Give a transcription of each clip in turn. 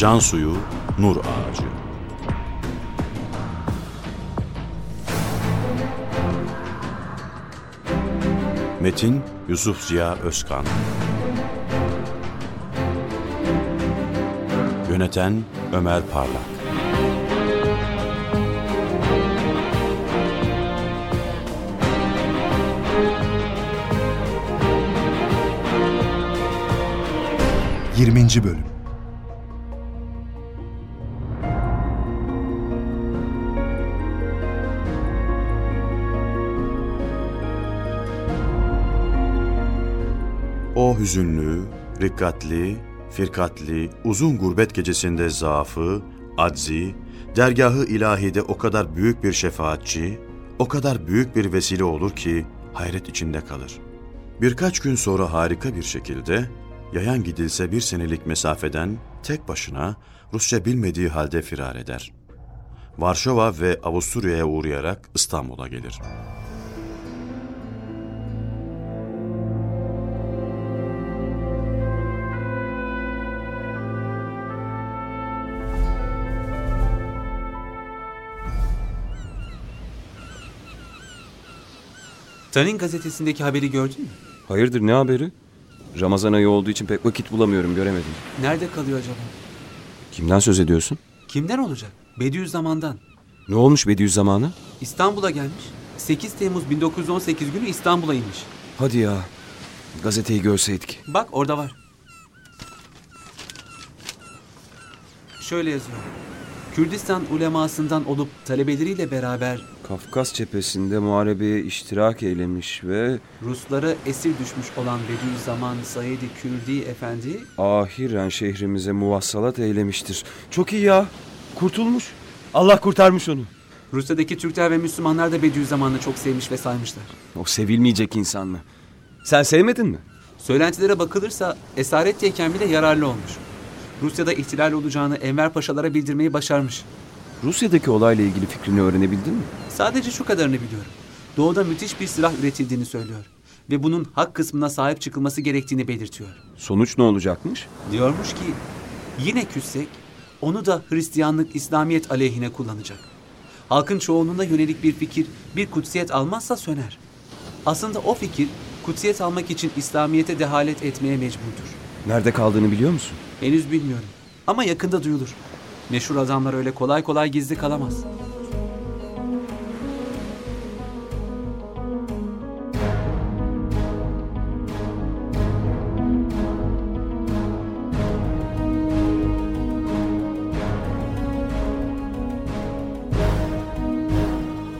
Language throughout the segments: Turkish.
Can suyu, nur ağacı. Metin Yusuf Ziya Özkan. Yöneten Ömer Parlak. Yirminci Bölüm Hüzünlü, rikkatli, firkatli, uzun gurbet gecesinde zaafı, aczi, dergahı ilahide o kadar büyük bir şefaatçi, o kadar büyük bir vesile olur ki hayret içinde kalır. Birkaç gün sonra harika bir şekilde, yayan gidilse bir senelik mesafeden tek başına Rusça bilmediği halde firar eder. Varşova ve Avusturya'ya uğrayarak İstanbul'a gelir. Tanin gazetesindeki haberi gördün mü? Hayırdır ne haberi? Ramazan ayı olduğu için pek vakit bulamıyorum göremedim. Nerede kalıyor acaba? Kimden söz ediyorsun? Kimden olacak? Bediüzzaman'dan. Ne olmuş Bediüzzaman'a? İstanbul'a gelmiş. 8 Temmuz 1918 günü İstanbul'a inmiş. Hadi ya. Gazeteyi görseydik. Bak orada var. Şöyle yazıyor. Kürdistan ulemasından olup talebeleriyle beraber Kafkas cephesinde muharebeye iştirak eylemiş ve Ruslara esir düşmüş olan Bediüzzaman Said-i Kürdi Efendi ahiren şehrimize muvassalat eylemiştir. Çok iyi ya. Kurtulmuş. Allah kurtarmış onu. Rusya'daki Türkler ve Müslümanlar da Bediüzzaman'ı çok sevmiş ve saymışlar. O sevilmeyecek insan mı? Sen sevmedin mi? Söylentilere bakılırsa esaretteyken bile yararlı olmuş. Rusya'da ihtilal olacağını Enver Paşalara bildirmeyi başarmış. Rusya'daki olayla ilgili fikrini öğrenebildin mi? Sadece şu kadarını biliyorum. Doğuda müthiş bir silah üretildiğini söylüyor. Ve bunun hak kısmına sahip çıkılması gerektiğini belirtiyor. Sonuç ne olacakmış? Diyormuş ki yine küssek onu da Hristiyanlık İslamiyet aleyhine kullanacak. Halkın çoğunluğuna yönelik bir fikir bir kutsiyet almazsa söner. Aslında o fikir kutsiyet almak için İslamiyet'e dehalet etmeye mecburdur. Nerede kaldığını biliyor musun? Henüz bilmiyorum ama yakında duyulur. Meşhur adamlar öyle kolay kolay gizli kalamaz.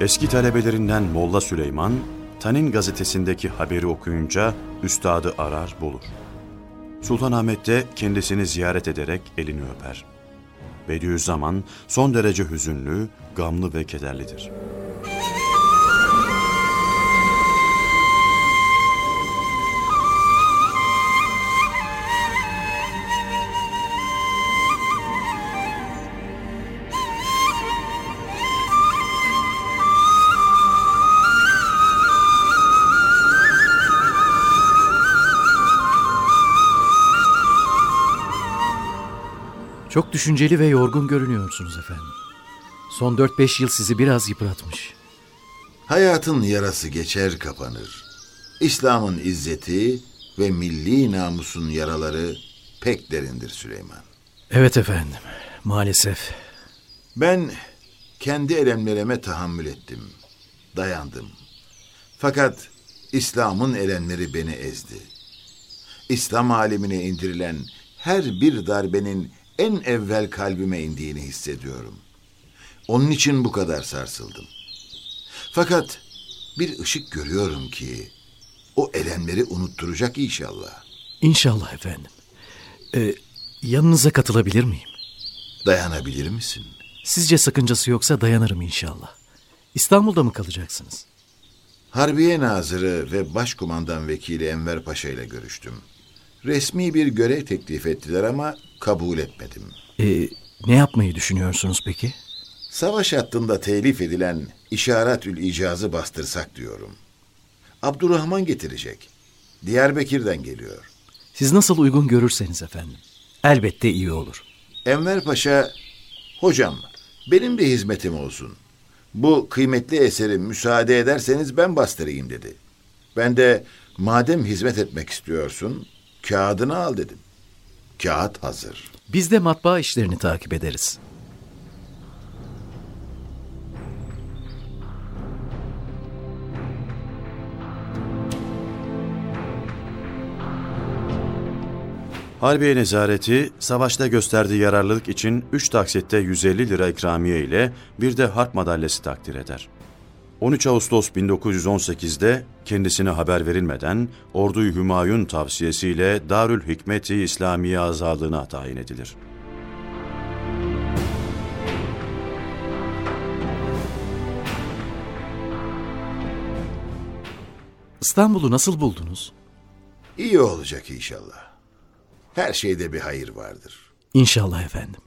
Eski talebelerinden Molla Süleyman, Tanin gazetesindeki haberi okuyunca üstadı arar bulur. Sultanahmet'te kendisini ziyaret ederek elini öper. Bediüzzaman son derece hüzünlü, gamlı ve kederlidir. Çok düşünceli ve yorgun görünüyorsunuz efendim. Son 4-5 yıl sizi biraz yıpratmış. Hayatın yarası geçer kapanır. İslam'ın izzeti ve milli namusun yaraları pek derindir Süleyman. Evet efendim, maalesef. Ben kendi elemlerime tahammül ettim. Dayandım. Fakat İslam'ın elemleri beni ezdi. İslam alemine indirilen her bir darbenin en evvel kalbime indiğini hissediyorum. Onun için bu kadar sarsıldım. Fakat bir ışık görüyorum ki o elemleri unutturacak inşallah. İnşallah efendim. Ee, yanınıza katılabilir miyim? Dayanabilir misin? Sizce sakıncası yoksa dayanırım inşallah. İstanbul'da mı kalacaksınız? Harbiye Nazırı ve Başkumandan Vekili Enver Paşa ile görüştüm. Resmi bir görev teklif ettiler ama kabul etmedim. Ee, ne yapmayı düşünüyorsunuz peki? Savaş hattında telif edilen İşaretül İcaz'ı bastırsak diyorum. Abdurrahman getirecek. Diyarbakır'dan geliyor. Siz nasıl uygun görürseniz efendim. Elbette iyi olur. Enver Paşa, hocam benim de hizmetim olsun. Bu kıymetli eseri müsaade ederseniz ben bastırayım dedi. Ben de madem hizmet etmek istiyorsun, kağıdını al dedim. Kağıt hazır. Biz de matbaa işlerini takip ederiz. Harbiye Nezareti, savaşta gösterdiği yararlılık için 3 taksitte 150 lira ikramiye ile bir de harp madalyası takdir eder. 13 Ağustos 1918'de kendisine haber verilmeden Ordu-i Hümayun tavsiyesiyle Darül Hikmeti İslamiye azadlığına tayin edilir. İstanbul'u nasıl buldunuz? İyi olacak inşallah. Her şeyde bir hayır vardır. İnşallah efendim.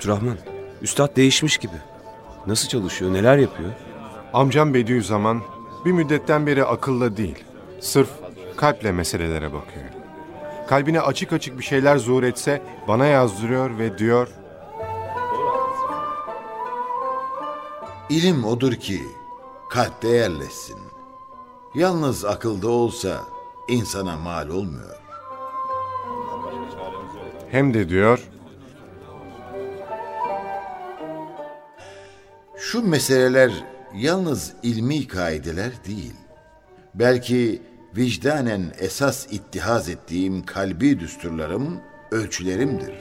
Abdurrahman, üstad değişmiş gibi. Nasıl çalışıyor, neler yapıyor? Amcam Bediüzzaman bir müddetten beri akılla değil, sırf kalple meselelere bakıyor. Kalbine açık açık bir şeyler zuhur etse bana yazdırıyor ve diyor İlim odur ki kalpte yerleşsin. Yalnız akılda olsa insana mal olmuyor. hem de diyor Şu meseleler yalnız ilmi kaideler değil. Belki vicdanen esas ittihaz ettiğim kalbi düsturlarım, ölçülerimdir.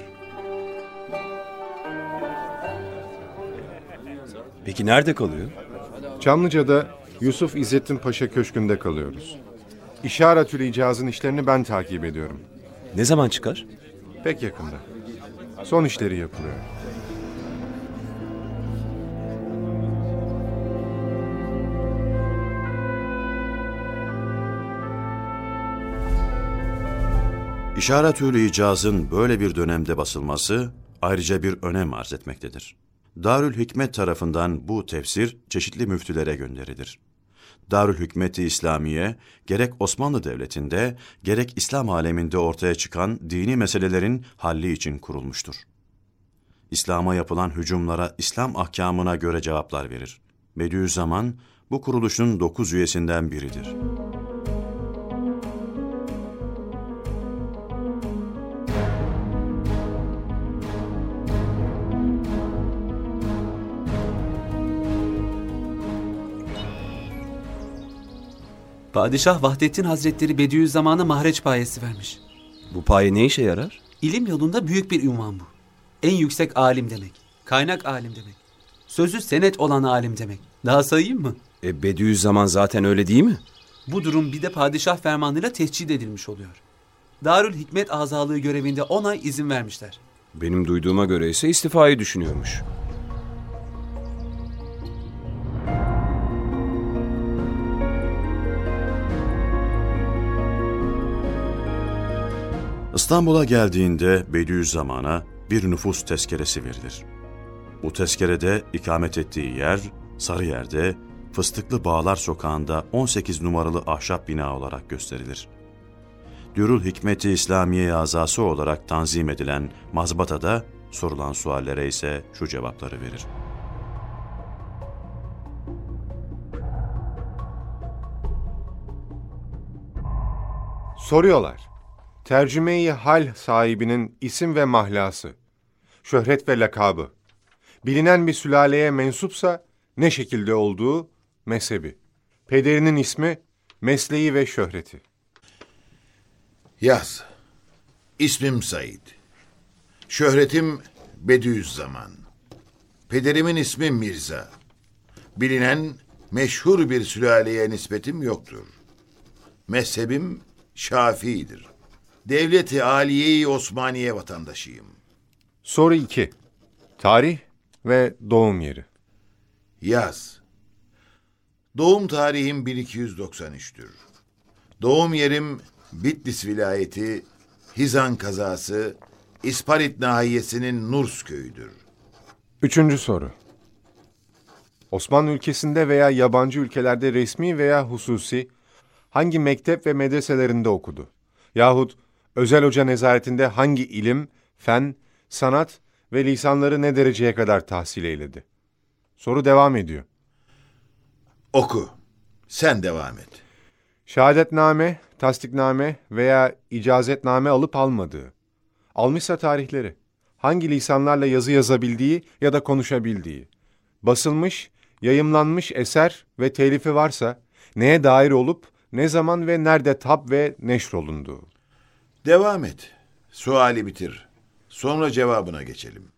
Peki nerede kalıyor? Çamlıca'da Yusuf İzzettin Paşa Köşkü'nde kalıyoruz. İşaretül icazın işlerini ben takip ediyorum. Ne zaman çıkar? Pek yakında. Son işleri yapılıyor. İşaretül İcaz'ın böyle bir dönemde basılması ayrıca bir önem arz etmektedir. Darül Hikmet tarafından bu tefsir çeşitli müftülere gönderilir. Darül Hikmeti İslamiye gerek Osmanlı Devleti'nde gerek İslam aleminde ortaya çıkan dini meselelerin halli için kurulmuştur. İslam'a yapılan hücumlara İslam ahkamına göre cevaplar verir. Bediüzzaman bu kuruluşun dokuz üyesinden biridir. Padişah Vahdettin Hazretleri Bediüzzaman'a mahreç payesi vermiş. Bu paye ne işe yarar? İlim yolunda büyük bir ünvan bu. En yüksek alim demek. Kaynak alim demek. Sözü senet olan alim demek. Daha sayayım mı? E Bediüzzaman zaten öyle değil mi? Bu durum bir de padişah fermanıyla tehcid edilmiş oluyor. Darül Hikmet azalığı görevinde 10 ay izin vermişler. Benim duyduğuma göre ise istifayı düşünüyormuş. İstanbul'a geldiğinde Bediüzzaman'a bir nüfus tezkeresi verilir. Bu tezkerede ikamet ettiği yer Sarıyer'de Fıstıklı Bağlar Sokağı'nda 18 numaralı ahşap bina olarak gösterilir. Dürül Hikmeti İslamiye azası olarak tanzim edilen mazbatada sorulan suallere ise şu cevapları verir. Soruyorlar. Tercümeyi hal sahibinin isim ve mahlası, şöhret ve lakabı, bilinen bir sülaleye mensupsa ne şekilde olduğu, mezhebi, pederinin ismi, mesleği ve şöhreti. Yaz. İsmim Said. Şöhretim Bediüzzaman. Pederimin ismi Mirza. Bilinen meşhur bir sülaleye nispetim yoktur. Mezhebim Şafii'dir. Devleti Aliye-i Osmaniye vatandaşıyım. Soru 2. Tarih ve doğum yeri. Yaz. Doğum tarihim 1293'tür. Doğum yerim Bitlis vilayeti, Hizan kazası, İsparit nahiyesinin Nurs köyüdür. Üçüncü soru. Osmanlı ülkesinde veya yabancı ülkelerde resmi veya hususi hangi mektep ve medreselerinde okudu? Yahut özel hoca nezaretinde hangi ilim, fen, sanat ve lisanları ne dereceye kadar tahsil eyledi? Soru devam ediyor. Oku. Sen devam et. Şehadetname, tasdikname veya icazetname alıp almadığı. Almışsa tarihleri. Hangi lisanlarla yazı yazabildiği ya da konuşabildiği. Basılmış, yayımlanmış eser ve telifi varsa neye dair olup ne zaman ve nerede tap ve neşrolunduğu. Devam et. Suali bitir. Sonra cevabına geçelim.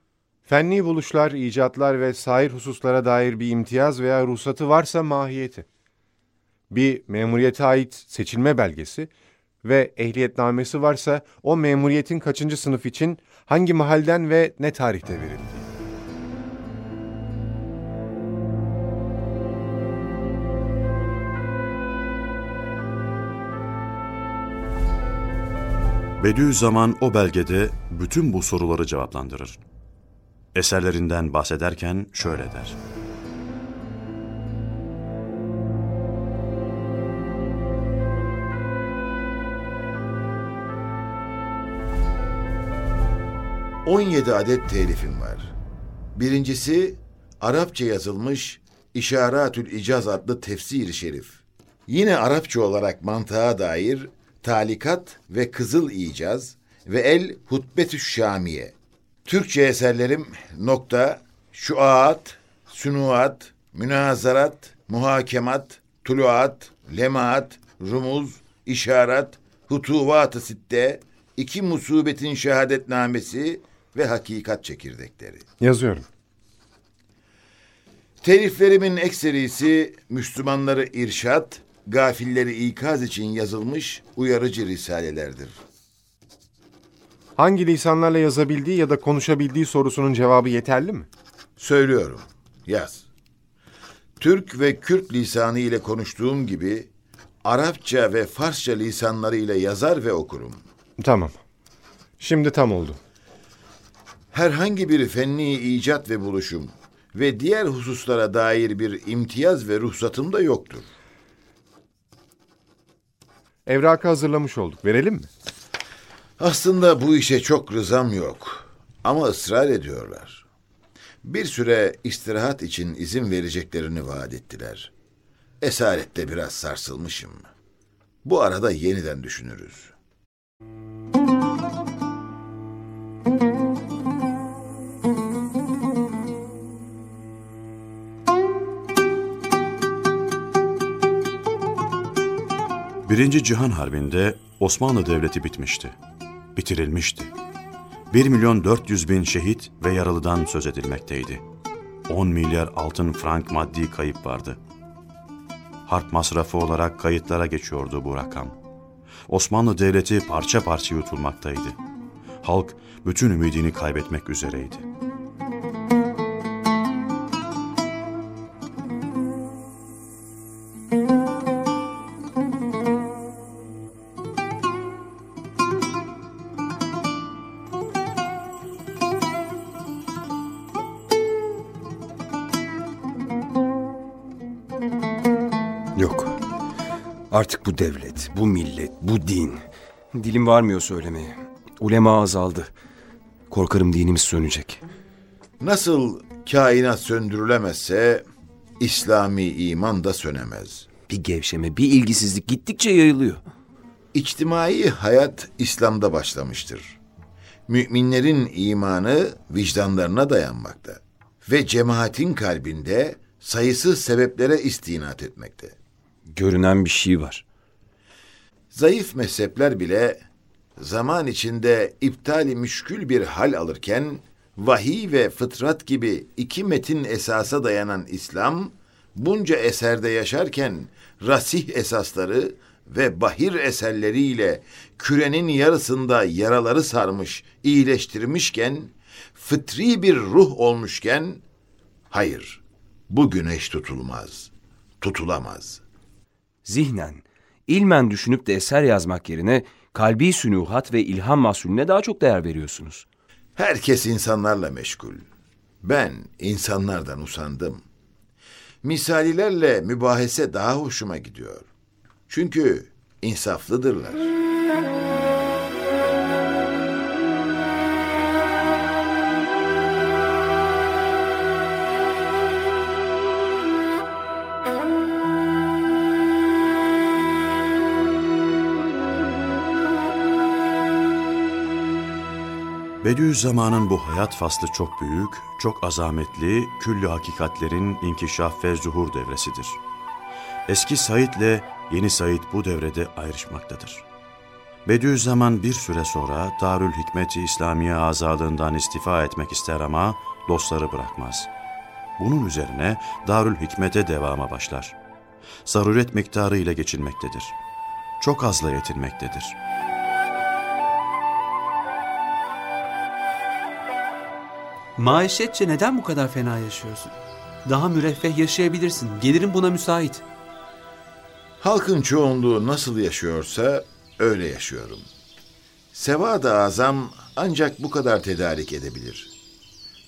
Fenni buluşlar, icatlar ve sair hususlara dair bir imtiyaz veya ruhsatı varsa mahiyeti. Bir memuriyete ait seçilme belgesi ve ehliyetnamesi varsa o memuriyetin kaçıncı sınıf için hangi mahalden ve ne tarihte verildi? Bediüzzaman o belgede bütün bu soruları cevaplandırır. Eserlerinden bahsederken şöyle der. On yedi adet telifim var. Birincisi Arapça yazılmış İşaratül İcaz adlı tefsir-i şerif. Yine Arapça olarak mantığa dair Talikat ve Kızıl İcaz ve El Hutbetü Şamiye. Türkçe eserlerim nokta, şuat, sünuat, münazarat, muhakemat, tuluat, lemaat, rumuz, işaret, hutuvat-ı sitte, iki musibetin şehadetnamesi ve hakikat çekirdekleri. Yazıyorum. Teliflerimin ekserisi Müslümanları irşat, gafilleri ikaz için yazılmış uyarıcı risalelerdir. Hangi lisanlarla yazabildiği ya da konuşabildiği sorusunun cevabı yeterli mi? Söylüyorum, yaz. Türk ve Kürt lisanı ile konuştuğum gibi Arapça ve Farsça lisanları ile yazar ve okurum. Tamam. Şimdi tam oldu. Herhangi bir fenni icat ve buluşum ve diğer hususlara dair bir imtiyaz ve ruhsatım da yoktur. Evrakı hazırlamış olduk. Verelim mi? Aslında bu işe çok rızam yok. Ama ısrar ediyorlar. Bir süre istirahat için izin vereceklerini vaat ettiler. Esarette biraz sarsılmışım. Bu arada yeniden düşünürüz. Birinci Cihan Harbi'nde Osmanlı Devleti bitmişti. Bitirilmişti. 1 milyon 400 bin şehit ve yaralıdan söz edilmekteydi. 10 milyar altın frank maddi kayıp vardı. Harp masrafı olarak kayıtlara geçiyordu bu rakam. Osmanlı Devleti parça parça yutulmaktaydı. Halk bütün ümidini kaybetmek üzereydi. Artık bu devlet, bu millet, bu din. Dilim varmıyor söylemeye. Ulema azaldı. Korkarım dinimiz sönecek. Nasıl kainat söndürülemezse İslami iman da sönemez. Bir gevşeme, bir ilgisizlik gittikçe yayılıyor. İçtimai hayat İslam'da başlamıştır. Müminlerin imanı vicdanlarına dayanmakta ve cemaatin kalbinde sayısız sebeplere istinat etmekte. Görünen bir şey var. Zayıf mezhepler bile zaman içinde iptali müşkül bir hal alırken vahiy ve fıtrat gibi iki metin esasa dayanan İslam bunca eserde yaşarken rasih esasları ve bahir eserleriyle kürenin yarısında yaraları sarmış, iyileştirmişken, fıtri bir ruh olmuşken, hayır, bu güneş tutulmaz, tutulamaz. Zihnen, ilmen düşünüp de eser yazmak yerine kalbi sünuhat ve ilham mahsulüne daha çok değer veriyorsunuz. Herkes insanlarla meşgul. Ben insanlardan usandım. Misalilerle mübahese daha hoşuma gidiyor. Çünkü insaflıdırlar. Bediüzzaman'ın bu hayat faslı çok büyük, çok azametli, küllü hakikatlerin inkişaf ve zuhur devresidir. Eski Said'le yeni Said bu devrede ayrışmaktadır. Bediüzzaman bir süre sonra Darül Hikmet-i İslamiye azalığından istifa etmek ister ama dostları bırakmaz. Bunun üzerine Darül Hikmet'e devama başlar. Zaruret miktarı ile geçinmektedir. Çok azla yetinmektedir. Maişetçe neden bu kadar fena yaşıyorsun? Daha müreffeh yaşayabilirsin. Gelirin buna müsait. Halkın çoğunluğu nasıl yaşıyorsa öyle yaşıyorum. Sevad-ı azam ancak bu kadar tedarik edebilir.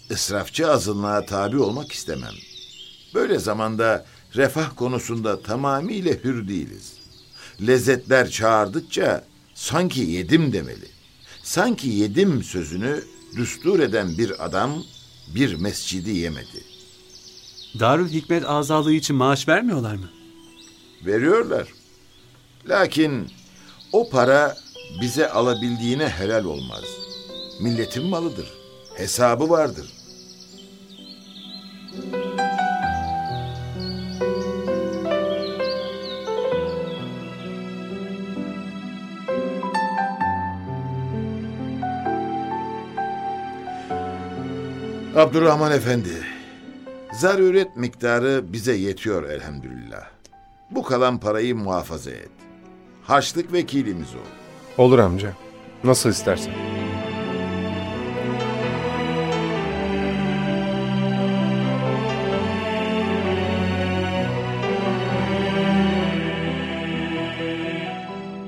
Israfçı azınlığa tabi olmak istemem. Böyle zamanda refah konusunda tamamıyla hür değiliz. Lezzetler çağırdıkça sanki yedim demeli. Sanki yedim sözünü düstur eden bir adam bir mescidi yemedi. Darül Hikmet azalığı için maaş vermiyorlar mı? Veriyorlar. Lakin o para bize alabildiğine helal olmaz. Milletin malıdır. Hesabı vardır. Abdurrahman Efendi, zaruret miktarı bize yetiyor elhamdülillah. Bu kalan parayı muhafaza et. Haçlık vekilimiz ol. Olur amca. Nasıl istersen.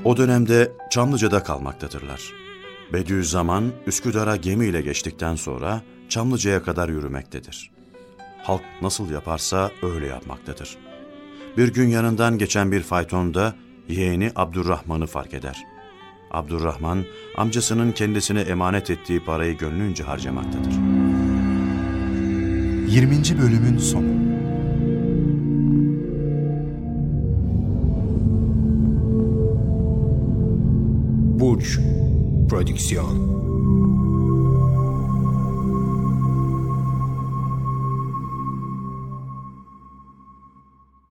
O dönemde Çamlıca'da kalmaktadırlar. Bediüzzaman Üsküdar'a gemiyle geçtikten sonra Çamlıca'ya kadar yürümektedir. Halk nasıl yaparsa öyle yapmaktadır. Bir gün yanından geçen bir faytonda yeğeni Abdurrahman'ı fark eder. Abdurrahman amcasının kendisine emanet ettiği parayı gönlünce harcamaktadır. 20. bölümün sonu. Burç Proyección.